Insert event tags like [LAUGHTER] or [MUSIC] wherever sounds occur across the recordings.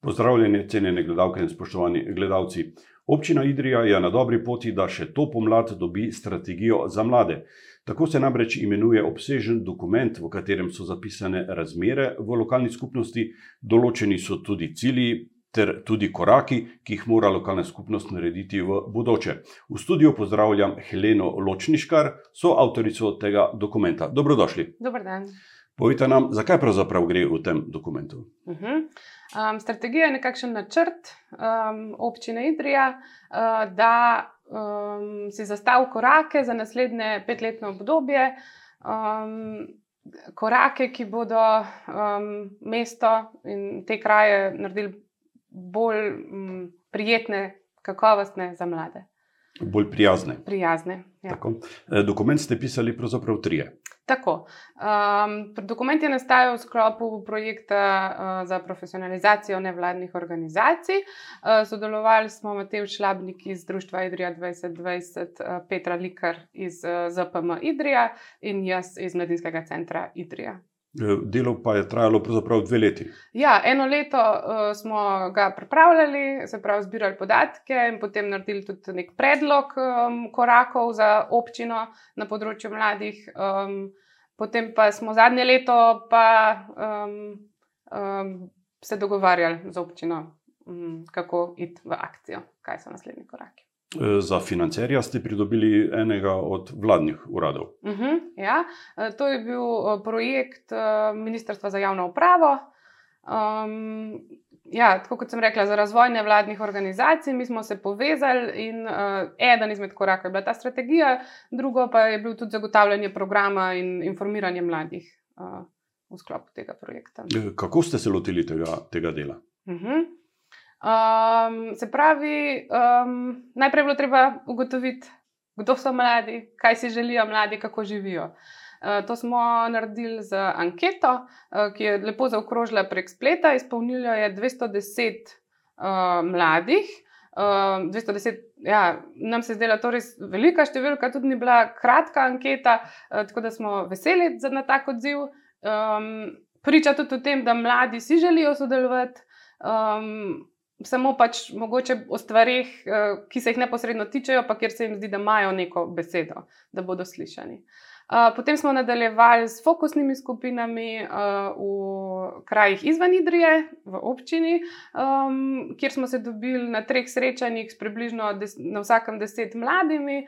Pozdravljeni, cenjene gledalke in spoštovani gledalci. Občina Idrija je na dobri poti, da še to pomlad dobi strategijo za mlade. Tako se namreč imenuje obsežen dokument, v katerem so zapisane razmere v lokalni skupnosti, določeni so tudi cilji ter tudi koraki, ki jih mora lokalna skupnost narediti v bodoče. V studiu pozdravljam Heleno Ločniškar, soavtorico tega dokumenta. Dobrodošli. Dober dan. Povejte nam, zakaj pravzaprav gre v tem dokumentu? Uh -huh. um, strategija je nekakšen načrt um, občine Idrija, uh, da um, si zastavi korake za naslednje petletno obdobje. Um, korake, ki bodo um, mesto in te kraje naredili bolj um, prijetne, kakovostne za mlade. Bolj prijazne. Prijazne. Ja. E, dokument ste pisali pravzaprav trije. Tako. Um, dokument je nastajal v sklopu projekta uh, za profesionalizacijo nevladnih organizacij. Uh, sodelovali smo Matej Šlabnik iz Društva Idrija 2020, uh, Petra Likar iz uh, ZPM Idrija in jaz iz Mladinskega centra Idrija. Delo pa je trajalo pravzaprav dve leti. Ja, eno leto uh, smo ga pripravljali, se pravi, zbirali podatke in potem naredili tudi nek predlog um, korakov za občino na področju mladih. Um, potem pa smo zadnje leto pa, um, um, se dogovarjali z občino, um, kako iti v akcijo, kaj so naslednji koraki. Eh, za financerja ste pridobili enega od vladnih uradov. Uh mhm, -huh, ja. Eh, to je bil eh, projekt Ministrstva za javno upravo. Um, ja, tako kot sem rekla, za razvoj nevladnih organizacij, mi smo se povezali in uh, eden izmed korakov je bila ta strategija, drugo pa je bilo tudi zagotavljanje programa in informiranje mladih uh, v sklopu tega projekta. Kako ste se lotili tega, tega dela? Uh mhm. -huh. Um, se pravi, um, najprej je bilo treba ugotoviti, kdo so mladi, kaj si želijo mladi, kako živijo. Uh, to smo naredili z anketo, uh, ki je lepo zaokrožila prek spleta. Izpolnilo je 210 uh, mladih. Uh, 210, ja, nam se je zdela to res velika številka, tudi ni bila kratka anketa, uh, tako da smo veseli za tak odziv. Um, priča tudi o tem, da mladi si želijo sodelovati. Um, samo pač mogoče o stvarih, eh, ki se jih neposredno tičejo, pa kjer se jim zdi, da imajo neko besedo, da bodo slišani. Eh, potem smo nadaljevali s fokusnimi skupinami eh, v krajih izven Idrije, v občini, kjer smo se dobili na treh srečanjih s približno na vsakem deset mladimi.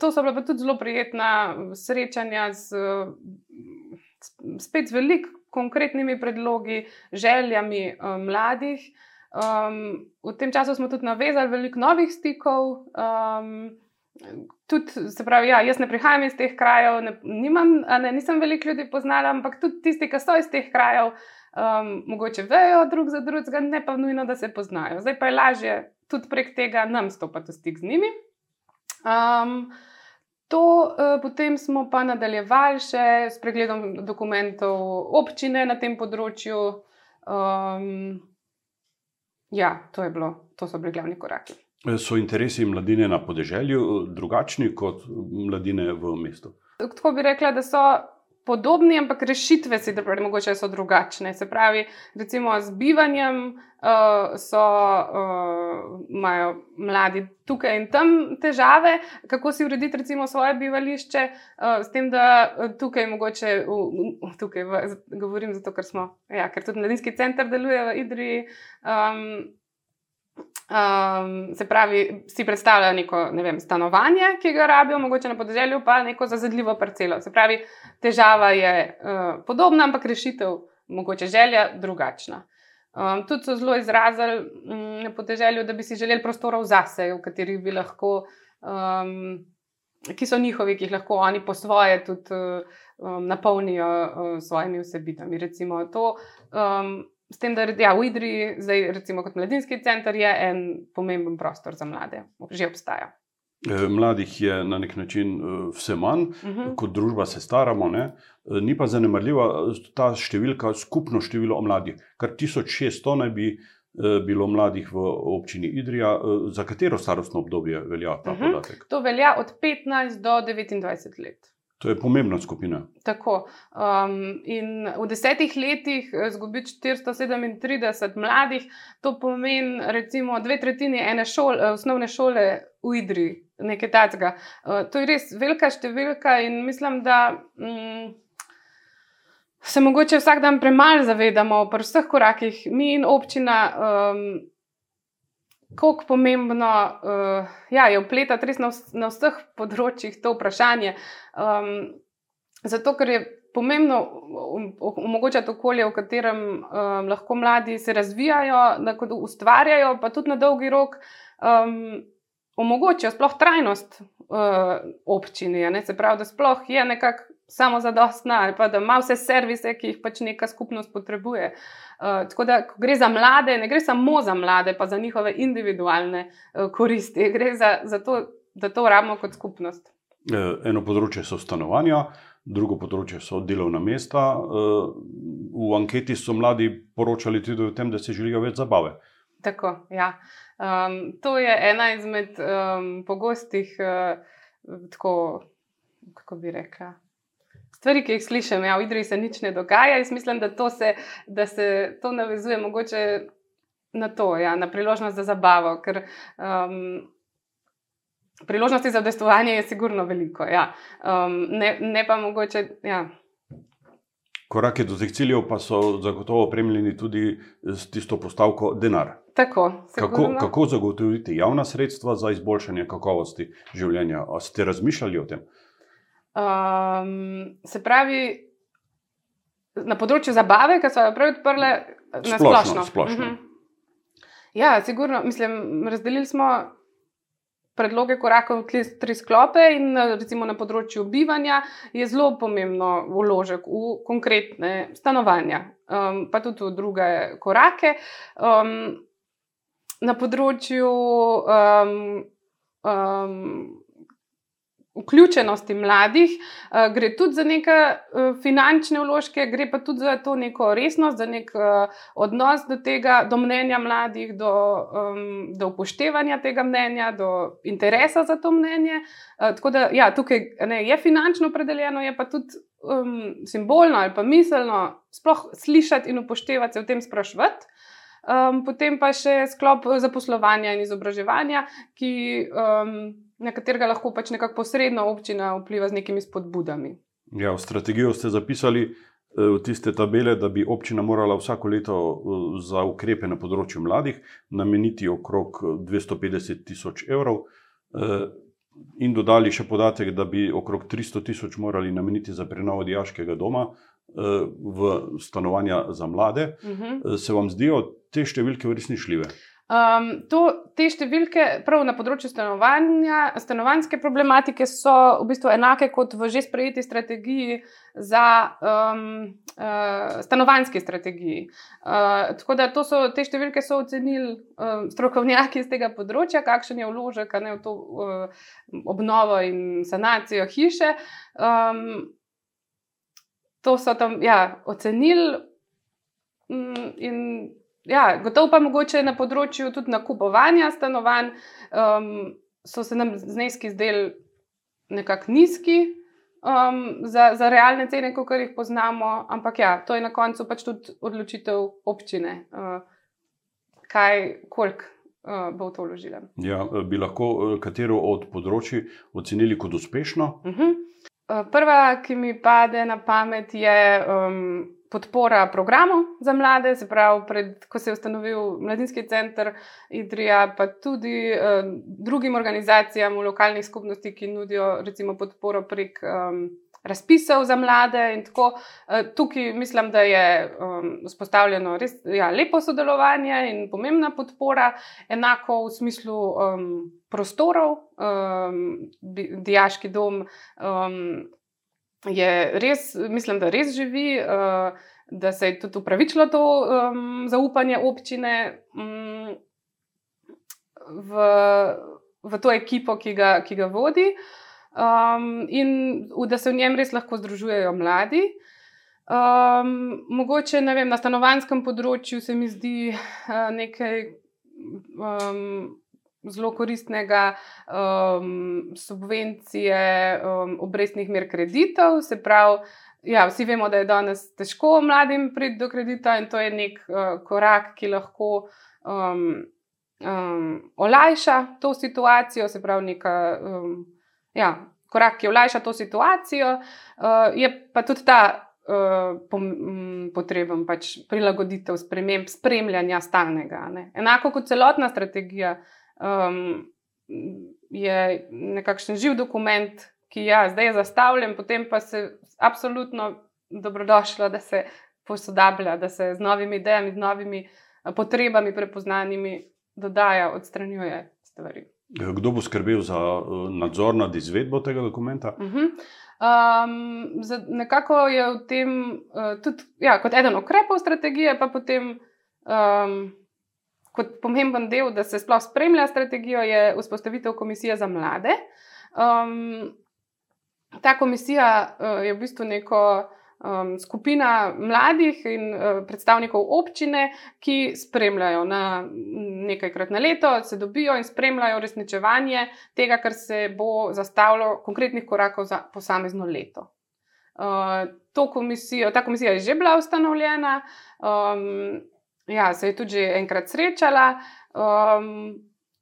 To so bila pa tudi zelo prijetna srečanja z, spet z veliko konkretnimi predlogi, željami mladih. Um, v tem času smo tudi navezali veliko novih stikov. Um, tudi, se pravi, ja, jaz ne prihajam iz teh krajev, ne, nimam, ne, nisem veliko ljudi poznala, ampak tudi tisti, ki so iz teh krajev, um, mogoče vejo drug za drugega, ne pa nujno, da se poznajo. Zdaj pa je lažje tudi prek tega nam stopiti v stik z njimi. Um, To, uh, potem smo pa nadaljevali še s pregledom dokumentov občine na tem področju. Um, Ja, to, bilo, to so bili glavni koraki. So interesi mladine na podeželju eh, drugačni kot mladine v mestu? Tako bi rekla, da so podobni, ampak rešitve si pravi, mogoče so drugačne. Se pravi, recimo z bivanjem uh, so, uh, imajo mladi tukaj in tam težave, kako si urediti recimo svoje bivališče, uh, s tem, da tukaj mogoče, uh, tukaj v, govorim zato, ker smo, ja, ker tudi mladinski center deluje v Idriji. Um, Um, se pravi, si predstavljajo neko ne vem, stanovanje, ki ga rabijo, mogoče na podeželju, pa neko zazidljivo parcelo. Se pravi, težava je uh, podobna, ampak rešitev, mogoče želja, drugačna. Um, tudi so zelo izrazili um, na podeželju, da bi si želeli prostorov zase, v katerih bi lahko, um, ki so njihovi, ki jih lahko oni po svoje tudi um, napolnijo uh, s svojimi vsebinami. Recimo to. Um, S tem, da ja, v Idriji, zdaj recimo kot mladinski center, je en pomemben prostor za mlade, že obstaja. E, mladih je na nek način e, vse manj, uh mhm. -huh. kot družba se staramo, ne? E, ni pa zanemarljiva ta številka, skupno število mladih. Kar 1600 naj bi bilo mladih v občini Idrija. Za katero starostno obdobje velja ta uh mhm. -huh. podatek? To velja od 15 do 29 let. To je pomembna skupina. Tako. Um, in v desetih letih izgubiti 437 mladih, to pomeni recimo dve tretjini ene šole, osnovne šole v Idri, nekaj takega. Uh, to je res velika številka in mislim, da. Um, Se mogoče vsak dan premalo zavedamo, pri vseh korakih, mi in občina, um, kako pomembno uh, ja, je upletati res na, vs na vseh področjih to vprašanje. Um, zato, ker je pomembno omogočati okolje, v katerem um, lahko mladi se razvijajo, da ustvarjajo, pa tudi na dolgi rok um, omogočajo sploh trajnost uh, občini. Se pravi, da sploh je nekako samo zadostna ali pa da ima vse servise, ki jih pač neka skupnost potrebuje. Uh, tako da, ko gre za mlade, ne gre samo za mlade, pa za njihove individualne uh, koristi, gre za, za to, da to rabimo kot skupnost. Eno področje so stanovanja, drugo področje so delovna mesta. V anketi so mladi poročali tudi o tem, da si želijo več zabave. Tako, ja. um, to je ena izmed um, pogostih, uh, tako, kako bi rekla. Stvari, ki jih slišim, ja, v Idriji se nič ne dogaja. Jaz mislim, da, to se, da se to navezuje mogoče na to, ja, na priložnost za zabavo. Ker, um, priložnosti za udestovanje je sigurno veliko. Ja. Um, ne, ne pa mogoče. Ja. Korake do teh ciljev pa so zagotovo opremljeni tudi s tisto postavko denar. Tako, kako, kako zagotoviti javna sredstva za izboljšanje kakovosti življenja? Ste razmišljali o tem? Um, se pravi, na področju zabave, ki so jo prej odprle, na splošno. splošno. Uh -huh. Ja, sigurno, mislim, razdelili smo predloge korakov v tri sklope, in recimo na področju bivanja je zelo pomembno vložek v konkretne stanovanja, um, pa tudi v druge korake. Um, na področju um, um, vključenosti mladih, uh, gre tudi za neke uh, finančne vložke, gre pa tudi za to neko resnost, za nek uh, odnos do tega, do mnenja mladih, do, um, do upoštevanja tega mnenja, do interesa za to mnenje. Tako da ja, tukaj ne, je finančno opredeljeno, je pa tudi um, simbolno ali pa miselno sploh slišati in upoštevati, se v tem sprašvati. Um, potem pa še sklop zaposlovanja in izobraževanja, ki um, na katerega lahko pač nekako posredno občina vpliva z nekimi spodbudami. Ja, v strategijo ste zapisali eh, v tiste tabele, da bi občina morala vsako leto eh, za ukrepe na področju mladih nameniti okrog 250 eh, tisoč evrov. In dodali še podatek, da bi okrog 300 tisoč morali nameniti za prenovo diaškega doma v stanovanja za mlade. Uh mhm. -huh. Se vam zdijo te številke uresničljive? Um, to, te številke, prav na področju stanovanjske problematike, so v bistvu enake kot v že sprejeti strategiji za um, uh, stanovanjski strategiji. Uh, tako da so, te številke so ocenili uh, strokovnjaki iz tega področja, kakšen je vložek ne, v to uh, obnovo in sanacijo hiše. Um, to so tam ja, ocenili. Um, in ja, gotovo pa mogoče na področju tudi nakupovanja stanovanj, um, so se nam zneski zdeli nekako nizki um, za, za realne cene, kot jih poznamo, ampak ja, to je na koncu pač tudi odločitev občine, uh, kaj, koliko. Uh, bo v to vložila. Ja, bi lahko uh, katero od področji ocenili kot uspešno? Uh -huh. uh, prva, ki mi pade na pamet, je um, podpora programu za mlade, se pravi, pred, ko se je ustanovil Mladinski center Idrija, pa tudi uh, drugim organizacijam v lokalnih skupnosti, ki nudijo recimo podporo prek um, razpisov za mlade. Tako, uh, tukaj mislim, da je um, vzpostavljeno res ja, lepo sodelovanje in pomembna podpora, enako v smislu um, prostorov, um, dijaški dom. Um, je res, mislim, da res živi, uh, da se je tudi upravičilo to um, zaupanje občine um, v, v to ekipo, ki ga, ki ga vodi, um, in da se v njem res lahko združujejo mladi. Um, mogoče vem, na stanovanskem področju se mi zdi uh, nekaj. Um, zelo koristnega, um, subvencije um, obrestnih mer kreditov. Se pravi, ja, vsi vemo, da je danes težko mladim priti do kredita in to je nek uh, korak, ki lahko. Um, Um, olajša to situacijo, se pravi, neka, um, ja, korak, ki olajša to situacijo, uh, je pa tudi ta uh, potreben pač prilagoditev, sprememb, spremljanja stalnega. Ne. Enako kot celotna strategija, um, je nekakšen živ dokument, ki ja, zdaj je zastavljen, potem pa se absolutno dobrodošlo, da se posodablja, da se z novimi idejami, z novimi eh, potrebami, prepoznanimi dodaja, odstranjuje stvari. Kdo bo skrbel za eh, nadzor nad izvedbo tega dokumenta? Uh -huh. um, nekako je v tem uh, tudi ja, kot eden ukrepov strategije, pa potem um, kot pomemben del, da se sploh spremlja strategijo, je vzpostavitev komisije za mlade. Um, ta komisija uh, je v bistvu neko. Um, skupina mladih in uh, predstavnikov občine, ki spremljajo na nekajkrat na leto, se dobijo in spremljajo uresničevanje tega, kar se bo zastavilo, konkretnih korakov za posamezno leto. Uh, komisijo, ta komisija je že bila ustanovljena, um, ja, se je tudi enkrat srečala um,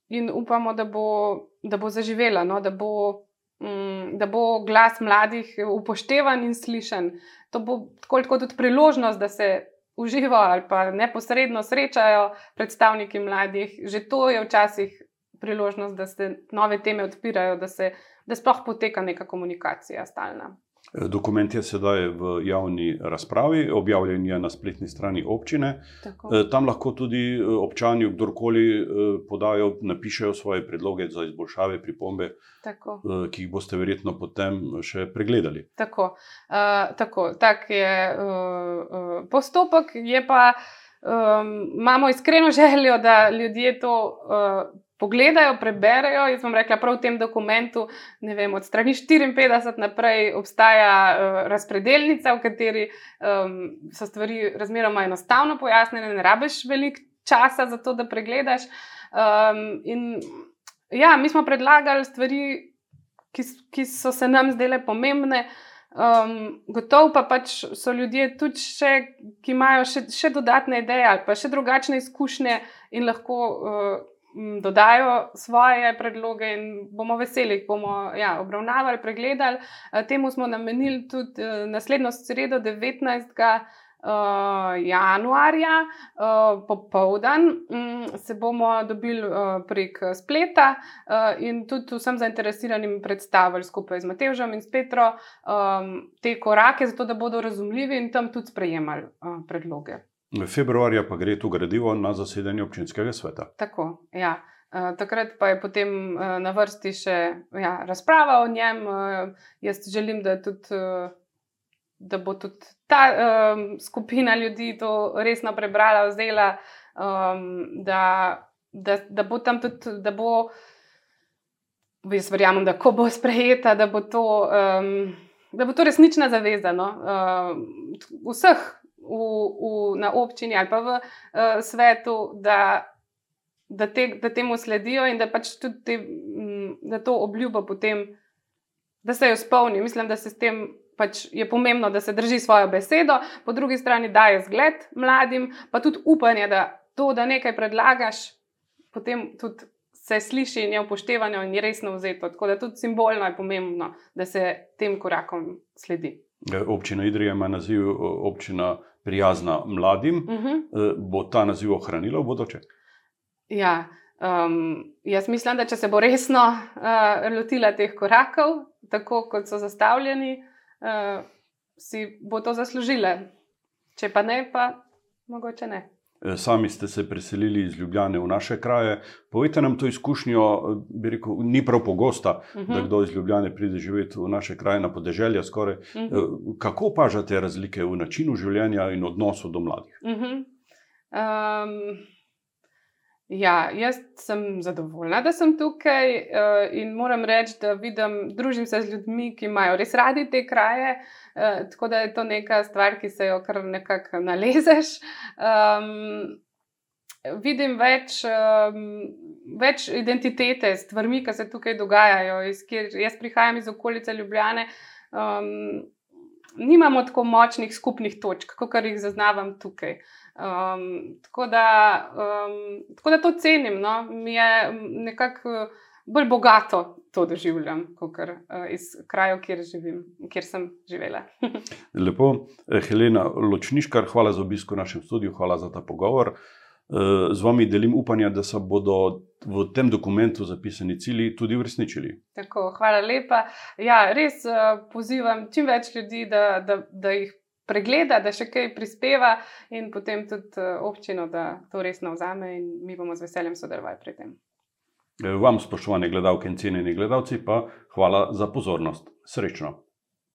in upamo, da bo, da bo zaživela, no, da, bo, um, da bo glas mladih upoštevan in slišen. To bo tako, tako tudi priložnost, da se uživo ali pa neposredno srečajo predstavniki mladih. Že to je včasih priložnost, da se nove teme odpirajo, da, se, da sploh poteka neka komunikacija stalna. Dokument je sedaj v javni razpravi, objavljen je na spletni strani občine. Tako. Eh, tam lahko tudi eh, občani, kdorkoli eh, podajo, napišejo svoje predloge za izboljšave, pripombe, tako. ki jih boste verjetno potem še pregledali. Tako, uh, tako tak je uh, postopek, je pa um, imamo iskreno [LAUGHS] željo, da ljudje to. Uh, pogledajo, preberejo. Jaz vam rekla, prav v tem dokumentu, ne vem, od strani 54 naprej obstaja uh, razpredelnica, v kateri um, so stvari razmeroma enostavno pojasnjene, ne rabiš veliko časa za to, da pregledaš. Um, in ja, mi smo predlagali stvari, ki, ki so se nam zdele pomembne. Um, gotovo pa pač so ljudje tudi, še, ki imajo še, še dodatne ideje ali pa še drugačne izkušnje in lahko uh, dodajo svoje predloge in bomo veseli, bomo ja, obravnavali, pregledali. Eh, temu smo namenili tudi eh, naslednjo sredo, 19. Uh, januarja, uh, popoldan, um, se bomo dobili uh, prek spleta uh, in tudi vsem zainteresiranim predstavili skupaj z Matežem in s Petro um, te korake, zato da bodo razumljivi in tam tudi sprejemali uh, predloge. Februarja pa gre to gradivo na zasedanje občinskega sveta. Tako, ja. Uh, takrat pa je potem uh, na vrsti še ja, razprava o njem. Uh, jaz želim, da, tudi, da bo tudi ta uh, skupina ljudi to resno prebrala, vzela, um, da, da, da bo tam tudi, da bo, jaz verjamem, da ko bo sprejeta, da bo to, um, da bo to resnična zaveza no? uh, vseh v, v, na občini ali pa v uh, svetu, da, da, te, da temu sledijo in da pač tudi te, m, da to obljubo potem, da se jo spomni. Mislim, da se s tem. Pač je pomembno, da se drži svojo besedo, po drugi strani daje zgled mladim, pa tudi upanje, da to, da nekaj predlagaš, potem tudi se sliši in je upoštevano in je resno vzeto. Tako da tudi simbolno je pomembno, da se tem korakom sledi. Občina Idrija ima naziv občina prijazna mladim. Uh mhm. -huh. Bo ta naziv ohranila v bodoče? Ja, um, jaz mislim, da če se bo resno uh, lotila teh korakov, tako kot so zastavljeni, uh, si bo to zaslužila. Če pa ne, pa mogoče ne. Eh, sami ste se preselili iz Ljubljana v naše kraje. Povejte nam to izkušnjo, eh, rekel, ni prav pogosta, uh -huh. da mhm. kdo iz Ljubljana pride živeti v naše kraje, na podeželje. Uh mhm. eh, -huh. Kako opažate razlike v načinu življenja in odnosu do mladih? Uh -huh. um... Ja, jaz sem zadovoljna, da sem tukaj uh, in moram reči, da vidim, družim se z ljudmi, ki imajo res radi te kraje. Uh, tako da je to neka stvar, ki se jo kar nekako nalezeš. Um, vidim več, um, več identitete, stvarmi, ki se tukaj dogajajo. Iz, kjer, jaz prihajam iz okolice Ljubljane. Um, nimamo tako močnih skupnih točk, kot jih zaznavam tukaj. Um, tako, da, um, tako da to cenim. No? Mi je nekako bolj bogato to doživljam, kot uh, iz kraja, kjer živim, kjer sem živela. [LAUGHS] Lepo, eh, Helena Ločniškar, hvala za obisk v našem studiu, hvala za ta pogovor. Eh, z vami delim upanja, da se bodo v tem dokumentu zapisani cilji tudi uresničili. Tako, hvala lepa. Ja, res pozivam čim več ljudi, da, da, da jih pregleda, da še kaj prispeva, in potem tudi občino, da to resno vzame, in mi bomo z veseljem sodelovali pri tem. Vam, spoštovane gledalke in cenjeni gledalci, pa hvala za pozornost. Srečno.